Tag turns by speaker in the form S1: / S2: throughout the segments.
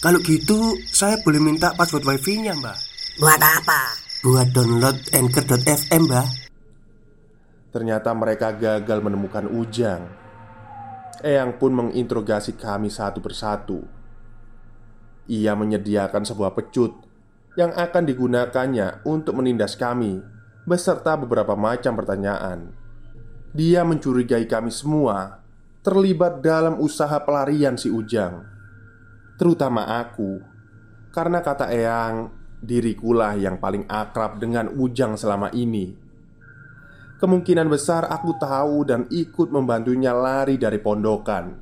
S1: Kalau gitu, saya boleh minta password wifi-nya, Mbak.
S2: Buat apa?
S1: Buat download Anchor.fm, Mbak.
S3: Ternyata mereka gagal menemukan Ujang. Eyang pun menginterogasi kami satu persatu. Ia menyediakan sebuah pecut yang akan digunakannya untuk menindas kami beserta beberapa macam pertanyaan. Dia mencurigai kami semua terlibat dalam usaha pelarian si Ujang, terutama aku, karena kata Eyang, dirikulah yang paling akrab dengan Ujang selama ini. Kemungkinan besar aku tahu dan ikut membantunya lari dari pondokan.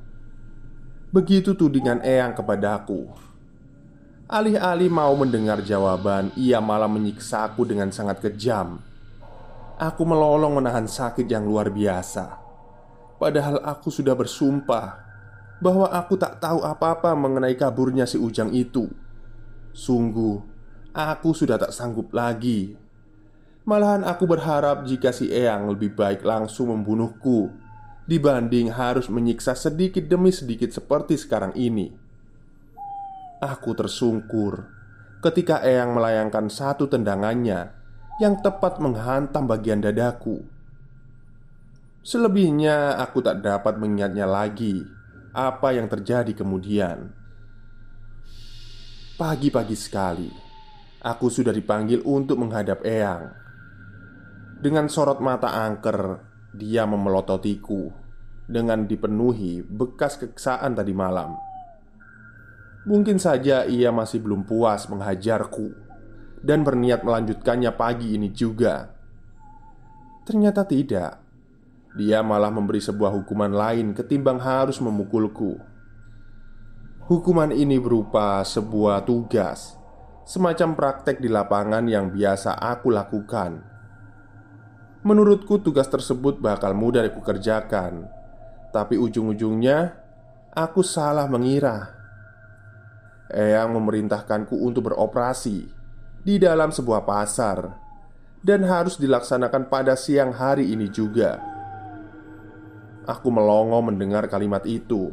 S3: Begitu tudingan Eyang kepadaku. Alih-alih mau mendengar jawaban, ia malah menyiksaku dengan sangat kejam. Aku melolong menahan sakit yang luar biasa. Padahal aku sudah bersumpah bahwa aku tak tahu apa-apa mengenai kaburnya si Ujang itu. Sungguh, aku sudah tak sanggup lagi. Malahan aku berharap jika si Eyang lebih baik langsung membunuhku Dibanding harus menyiksa sedikit demi sedikit seperti sekarang ini. Aku tersungkur ketika Eyang melayangkan satu tendangannya Yang tepat menghantam bagian dadaku. Selebihnya aku tak dapat mengingatnya lagi Apa yang terjadi kemudian Pagi-pagi sekali Aku sudah dipanggil untuk menghadap Eyang dengan sorot mata angker, dia memelototiku dengan dipenuhi bekas keksaan tadi malam. Mungkin saja ia masih belum puas menghajarku dan berniat melanjutkannya pagi ini juga. Ternyata tidak. Dia malah memberi sebuah hukuman lain ketimbang harus memukulku. Hukuman ini berupa sebuah tugas, semacam praktek di lapangan yang biasa aku lakukan. Menurutku tugas tersebut bakal mudah kerjakan Tapi ujung-ujungnya Aku salah mengira. Eyang memerintahkanku untuk beroperasi Di dalam sebuah pasar Dan harus dilaksanakan pada siang hari ini juga Aku melongo mendengar kalimat itu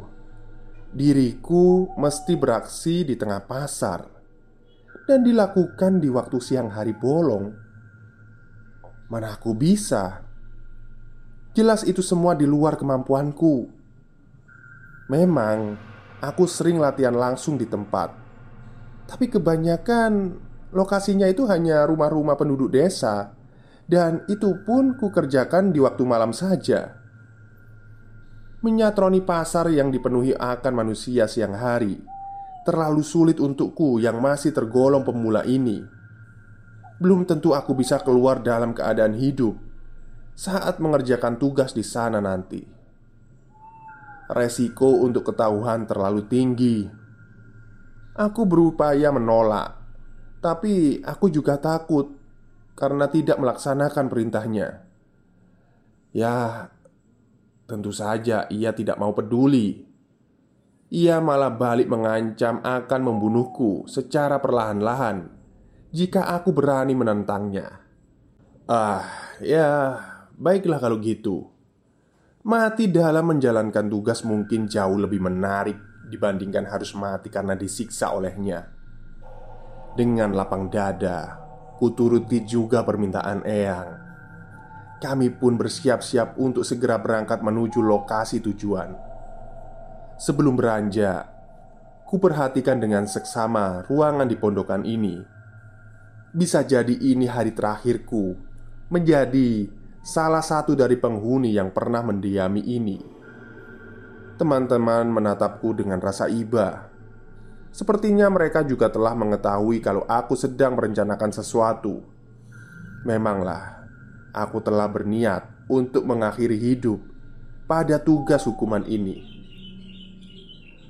S3: Diriku mesti beraksi di tengah pasar Dan dilakukan di waktu siang hari bolong Mana aku bisa? Jelas itu semua di luar kemampuanku. Memang aku sering latihan langsung di tempat, tapi kebanyakan lokasinya itu hanya rumah-rumah penduduk desa, dan itu pun kukerjakan di waktu malam saja. Menyatroni pasar yang dipenuhi akan manusia siang hari terlalu sulit untukku yang masih tergolong pemula ini belum tentu aku bisa keluar dalam keadaan hidup saat mengerjakan tugas di sana nanti. Resiko untuk ketahuan terlalu tinggi. Aku berupaya menolak, tapi aku juga takut karena tidak melaksanakan perintahnya. Ya, tentu saja ia tidak mau peduli. Ia malah balik mengancam akan membunuhku secara perlahan-lahan jika aku berani menantangnya. Ah, ya, baiklah kalau gitu. Mati dalam menjalankan tugas mungkin jauh lebih menarik dibandingkan harus mati karena disiksa olehnya. Dengan lapang dada, kuturuti juga permintaan Eyang. Kami pun bersiap-siap untuk segera berangkat menuju lokasi tujuan. Sebelum beranjak, kuperhatikan dengan seksama ruangan di pondokan ini bisa jadi ini hari terakhirku menjadi salah satu dari penghuni yang pernah mendiami ini. Teman-teman menatapku dengan rasa iba. Sepertinya mereka juga telah mengetahui kalau aku sedang merencanakan sesuatu. Memanglah, aku telah berniat untuk mengakhiri hidup pada tugas hukuman ini.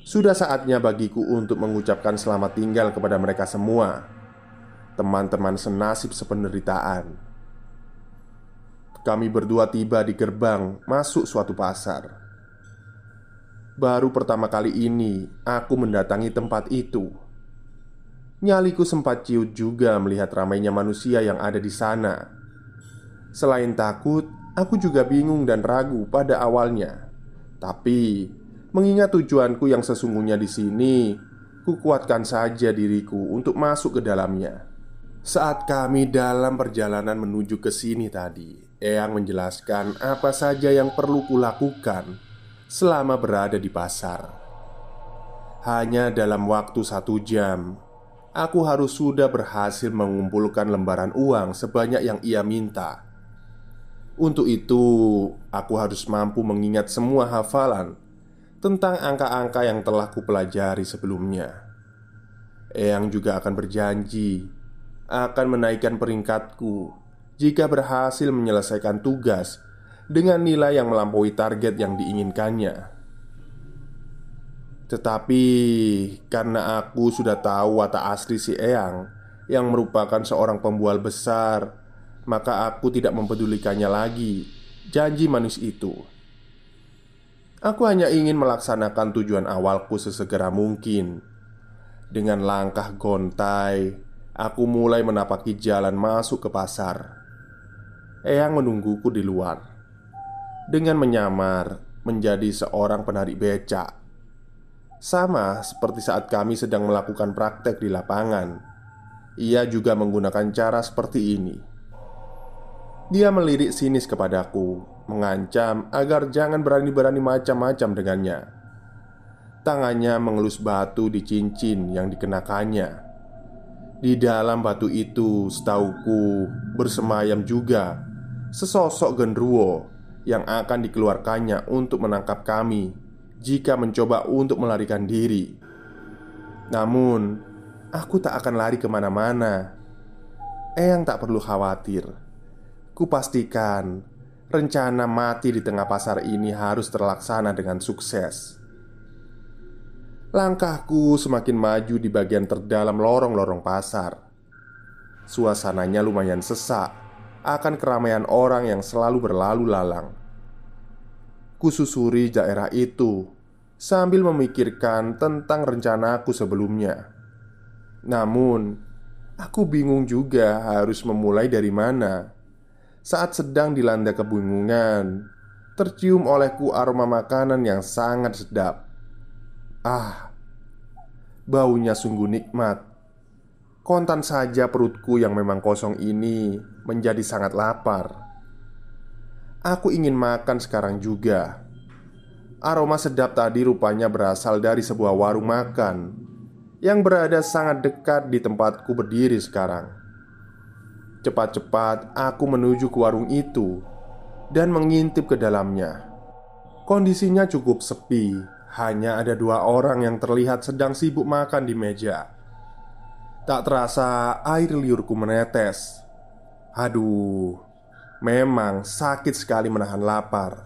S3: Sudah saatnya bagiku untuk mengucapkan selamat tinggal kepada mereka semua Teman-teman senasib sependeritaan. Kami berdua tiba di gerbang masuk suatu pasar. Baru pertama kali ini aku mendatangi tempat itu. Nyaliku sempat ciut juga melihat ramainya manusia yang ada di sana Selain takut, aku juga bingung dan ragu pada awalnya Tapi Mengingat tujuanku yang sesungguhnya di sini, kukuatkan saja diriku untuk masuk ke dalamnya. Saat kami dalam perjalanan menuju ke sini tadi, Eyang menjelaskan apa saja yang perlu kulakukan selama berada di pasar. Hanya dalam waktu satu jam, aku harus sudah berhasil mengumpulkan lembaran uang sebanyak yang ia minta. Untuk itu, aku harus mampu mengingat semua hafalan tentang angka-angka yang telah kupelajari sebelumnya. Eyang juga akan berjanji akan menaikkan peringkatku jika berhasil menyelesaikan tugas dengan nilai yang melampaui target yang diinginkannya. Tetapi karena aku sudah tahu watak asli si Eyang yang merupakan seorang pembual besar, maka aku tidak mempedulikannya lagi janji manis itu. Aku hanya ingin melaksanakan tujuan awalku sesegera mungkin. Dengan langkah gontai, aku mulai menapaki jalan masuk ke pasar. Eyang menungguku di luar dengan menyamar menjadi seorang penarik becak. Sama seperti saat kami sedang melakukan praktek di lapangan, ia juga menggunakan cara seperti ini. Dia melirik sinis kepadaku mengancam agar jangan berani-berani macam-macam dengannya. Tangannya mengelus batu di cincin yang dikenakannya. Di dalam batu itu, setauku, bersemayam juga sesosok genruwo yang akan dikeluarkannya untuk menangkap kami jika mencoba untuk melarikan diri. Namun, aku tak akan lari ke mana-mana. Eyang tak perlu khawatir. Kupastikan rencana mati di tengah pasar ini harus terlaksana dengan sukses. Langkahku semakin maju di bagian terdalam lorong-lorong pasar. Suasananya lumayan sesak akan keramaian orang yang selalu berlalu lalang. Kususuri daerah itu sambil memikirkan tentang rencanaku sebelumnya. Namun, aku bingung juga harus memulai dari mana. Saat sedang dilanda kebingungan, tercium olehku aroma makanan yang sangat sedap. Ah, baunya sungguh nikmat. Kontan saja perutku yang memang kosong ini menjadi sangat lapar. Aku ingin makan sekarang juga. Aroma sedap tadi rupanya berasal dari sebuah warung makan yang berada sangat dekat di tempatku berdiri sekarang. Cepat-cepat aku menuju ke warung itu dan mengintip ke dalamnya. Kondisinya cukup sepi, hanya ada dua orang yang terlihat sedang sibuk makan di meja. Tak terasa air liurku menetes. Aduh, memang sakit sekali menahan lapar.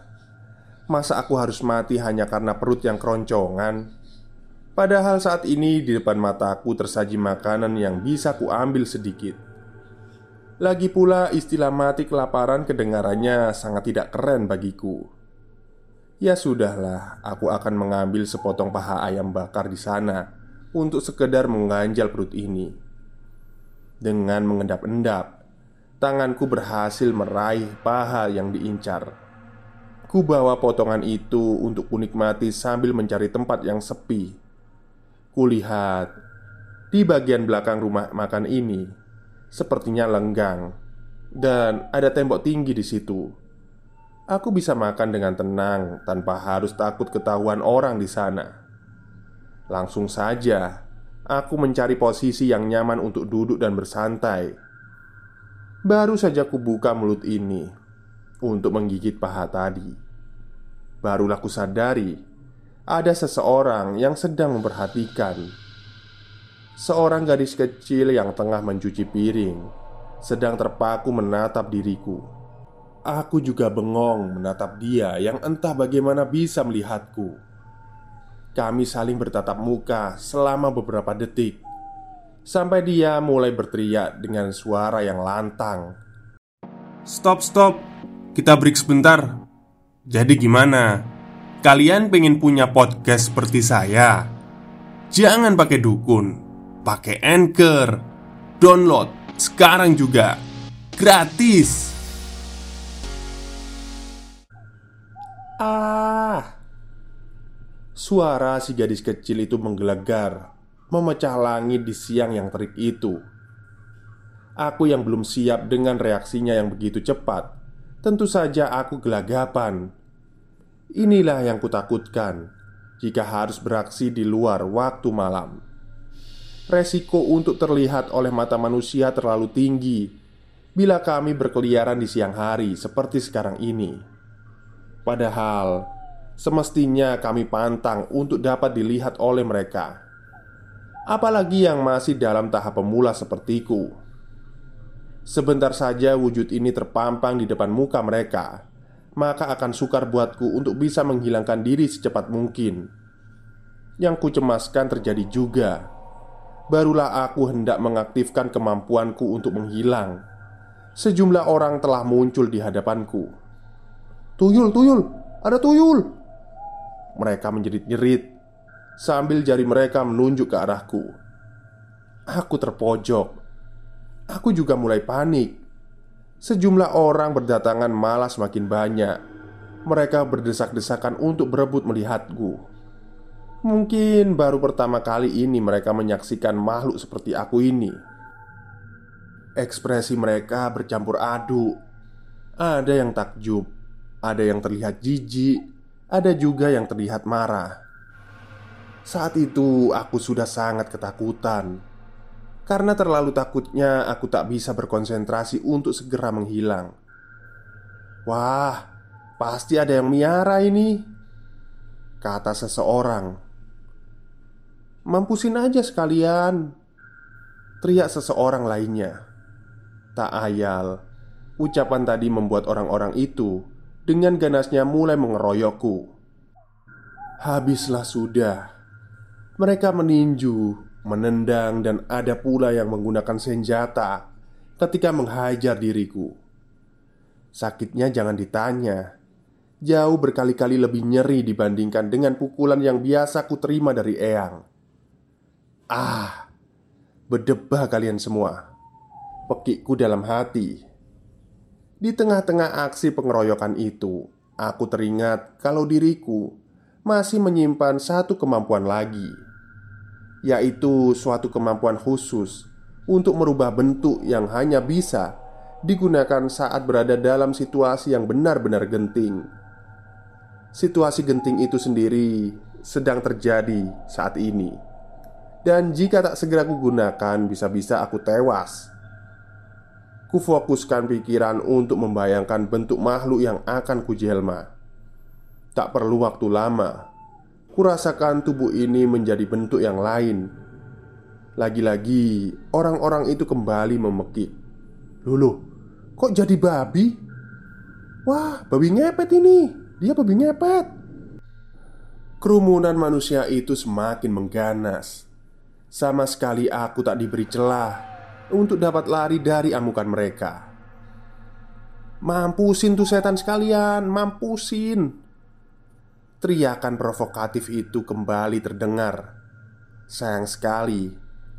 S3: Masa aku harus mati hanya karena perut yang keroncongan? Padahal saat ini di depan mataku tersaji makanan yang bisa kuambil sedikit. Lagi pula istilah mati kelaparan kedengarannya sangat tidak keren bagiku. Ya sudahlah, aku akan mengambil sepotong paha ayam bakar di sana Untuk sekedar mengganjal perut ini. Dengan mengendap-endap Tanganku berhasil meraih paha yang diincar. Ku bawa potongan itu untuk kunikmati sambil mencari tempat yang sepi. Kulihat Di bagian belakang rumah makan ini sepertinya lenggang dan ada tembok tinggi di situ. Aku bisa makan dengan tenang tanpa harus takut ketahuan orang di sana. Langsung saja, aku mencari posisi yang nyaman untuk duduk dan bersantai. Baru saja kubuka mulut ini untuk menggigit paha tadi. Barulah kusadari ada seseorang yang sedang memperhatikan Seorang gadis kecil yang tengah mencuci piring sedang terpaku menatap diriku. Aku juga bengong menatap dia yang entah bagaimana bisa melihatku. Kami saling bertatap muka selama beberapa detik Sampai dia mulai berteriak dengan suara yang lantang
S1: Stop, stop Kita break sebentar Jadi gimana? Kalian pengen punya podcast seperti saya? Jangan pakai dukun Pakai Anchor. Download sekarang juga. Gratis.
S3: Ah. Suara si gadis kecil itu menggelegar Memecah langit di siang yang terik itu. Aku yang belum siap dengan reaksinya yang begitu cepat. Tentu saja aku gelagapan. Inilah yang kutakutkan Jika harus beraksi di luar waktu malam Resiko untuk terlihat oleh mata manusia terlalu tinggi Bila kami berkeliaran di siang hari seperti sekarang ini. Padahal Semestinya kami pantang untuk dapat dilihat oleh mereka. Apalagi yang masih dalam tahap pemula sepertiku. Sebentar saja wujud ini terpampang di depan muka mereka Maka akan sukar buatku untuk bisa menghilangkan diri secepat mungkin. Yang kucemaskan terjadi juga Barulah aku hendak mengaktifkan kemampuanku untuk menghilang. Sejumlah orang telah muncul di hadapanku. Tuyul, tuyul, ada tuyul. Mereka menjerit-jerit Sambil jari mereka menunjuk ke arahku. Aku terpojok. Aku juga mulai panik. Sejumlah orang berdatangan malah semakin banyak. Mereka berdesak-desakan untuk berebut melihatku Mungkin baru pertama kali ini mereka menyaksikan makhluk seperti aku ini Ekspresi mereka bercampur aduk Ada yang takjub Ada yang terlihat jijik ada juga yang terlihat marah. Saat itu aku sudah sangat ketakutan karena terlalu takutnya aku tak bisa berkonsentrasi untuk segera menghilang. Wah, pasti ada yang miara ini, kata seseorang. Mampusin aja sekalian, teriak seseorang lainnya. Tak ayal, ucapan tadi membuat orang-orang itu dengan ganasnya mulai mengeroyokku. Habislah sudah. Mereka meninju, menendang, dan ada pula yang menggunakan senjata ketika menghajar diriku. Sakitnya jangan ditanya, jauh berkali-kali lebih nyeri dibandingkan dengan pukulan yang biasa ku terima dari Eyang. Ah, berdebah kalian semua. Pekikku dalam hati di tengah-tengah aksi pengeroyokan itu, aku teringat kalau diriku masih menyimpan satu kemampuan lagi, yaitu suatu kemampuan khusus untuk merubah bentuk yang hanya bisa digunakan saat berada dalam situasi yang benar-benar genting. Situasi genting itu sendiri sedang terjadi saat ini, dan jika tak segera kugunakan, bisa-bisa aku tewas. Kufokuskan pikiran untuk membayangkan bentuk makhluk yang akan kujelma. Tak perlu waktu lama Kurasakan tubuh ini menjadi bentuk yang lain. Lagi-lagi orang-orang itu kembali memekik. Luluh, kok jadi babi? Wah, babi ngepet ini. Dia babi ngepet. Kerumunan manusia itu semakin mengganas Sama sekali aku tak diberi celah untuk dapat lari dari amukan mereka. Mampusin tuh setan sekalian, mampusin. Teriakan provokatif itu kembali terdengar. Sayang sekali,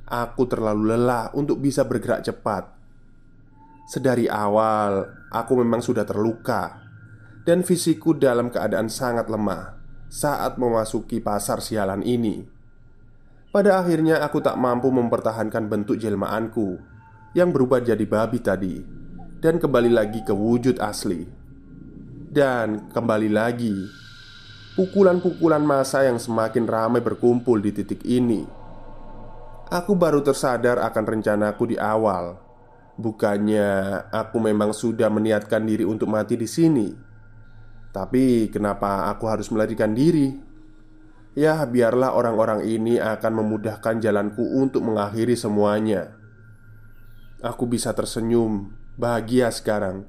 S3: aku terlalu lelah untuk bisa bergerak cepat. Sedari awal, aku memang sudah terluka dan fisikku dalam keadaan sangat lemah saat memasuki pasar sialan ini. Pada akhirnya aku tak mampu mempertahankan bentuk jelmaanku Yang berubah jadi babi tadi Dan kembali lagi ke wujud asli. Dan kembali lagi Pukulan-pukulan masa yang semakin ramai berkumpul di titik ini. Aku baru tersadar akan rencanaku di awal. Bukannya aku memang sudah meniatkan diri untuk mati di sini. Tapi kenapa aku harus melarikan diri? Ya, biarlah orang-orang ini akan memudahkan jalanku untuk mengakhiri semuanya. Aku bisa tersenyum, bahagia sekarang.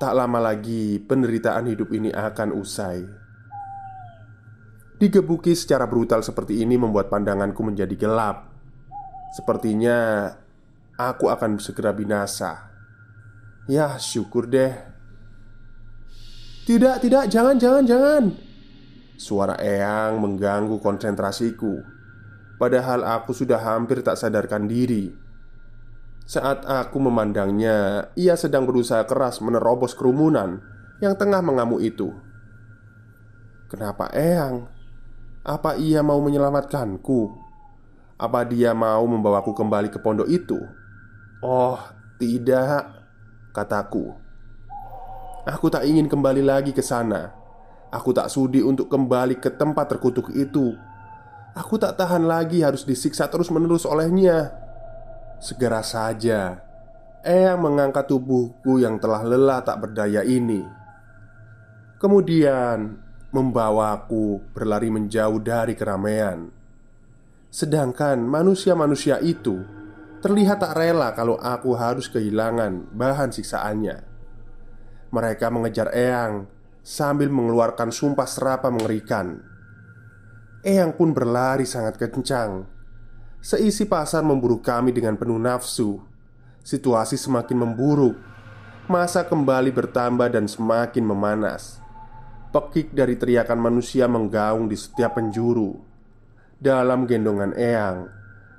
S3: Tak lama lagi penderitaan hidup ini akan usai. Digebuki secara brutal seperti ini membuat pandanganku menjadi gelap. Sepertinya aku akan segera binasa. Ya, syukur deh. Tidak, tidak, jangan, jangan, jangan. Suara Eyang mengganggu konsentrasiku. Padahal aku sudah hampir tak sadarkan diri. Saat aku memandangnya, ia sedang berusaha keras menerobos kerumunan yang tengah mengamuk itu. Kenapa Eyang? Apa ia mau menyelamatkanku? Apa dia mau membawaku kembali ke pondok itu? Oh, tidak, kataku. Aku tak ingin kembali lagi ke sana. Aku tak sudi untuk kembali ke tempat terkutuk itu. Aku tak tahan lagi harus disiksa terus-menerus olehnya. Segera saja, Eyang mengangkat tubuhku yang telah lelah tak berdaya ini. Kemudian membawaku berlari menjauh dari keramaian. Sedangkan manusia-manusia itu terlihat tak rela kalau aku harus kehilangan bahan siksaannya. Mereka mengejar Eyang sambil mengeluarkan sumpah serapa mengerikan. Eyang pun berlari sangat kencang. Seisi pasar memburu kami dengan penuh nafsu. Situasi semakin memburuk. Masa kembali bertambah dan semakin memanas. Pekik dari teriakan manusia menggaung di setiap penjuru Dalam gendongan Eyang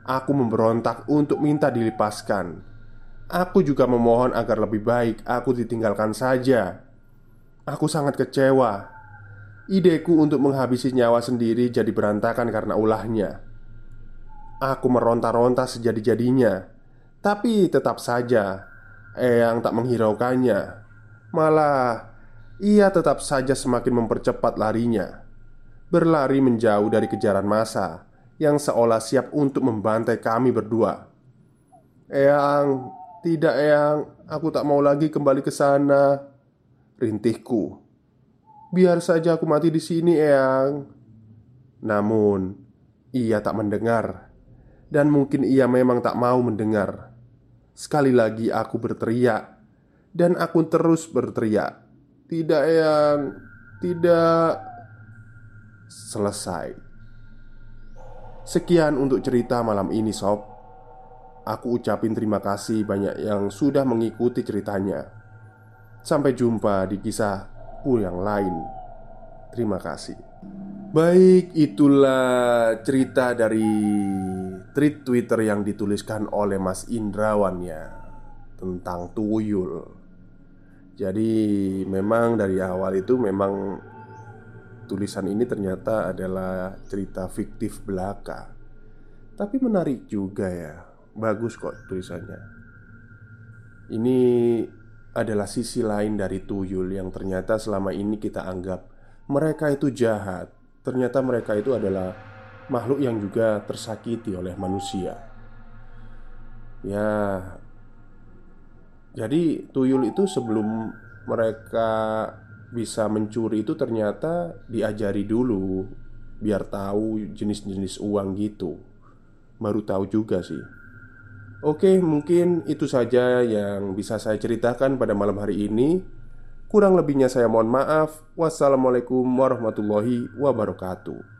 S3: Aku memberontak untuk minta dilepaskan Aku juga memohon agar lebih baik aku ditinggalkan saja Aku sangat kecewa. Ideku untuk menghabisi nyawa sendiri jadi berantakan karena ulahnya. Aku meronta-ronta sejadi-jadinya. Tapi tetap saja Eyang tak menghiraukannya. Malah ia tetap saja semakin mempercepat larinya. Berlari menjauh dari kejaran masa Yang seolah siap untuk membantai kami berdua. Eyang, tidak Eyang. Aku tak mau lagi kembali ke sana Rintihku. Biar saja aku mati di sini Eyang. Namun Ia tak mendengar. Dan mungkin ia memang tak mau mendengar. Sekali lagi aku berteriak. Dan aku terus berteriak. Tidak yang Tidak. Selesai. Sekian untuk cerita malam ini sob. Aku ucapin terima kasih banyak yang sudah mengikuti ceritanya Sampai jumpa di kisahku yang lain. Terima kasih. Baik, itulah cerita dari tweet Twitter yang dituliskan oleh Mas Indrawan ya Tentang tuyul. Jadi memang dari awal itu memang tulisan ini ternyata adalah cerita fiktif belaka. Tapi menarik juga ya. Bagus kok tulisannya. Ini adalah sisi lain dari tuyul yang ternyata selama ini kita anggap Mereka itu jahat Ternyata mereka itu adalah makhluk yang juga tersakiti oleh manusia Ya jadi tuyul itu sebelum mereka bisa mencuri itu ternyata diajari dulu biar tahu jenis-jenis uang gitu. Baru tahu juga sih. Oke, mungkin itu saja yang bisa saya ceritakan pada malam hari ini. Kurang lebihnya saya mohon maaf. Wassalamualaikum warahmatullahi wabarakatuh.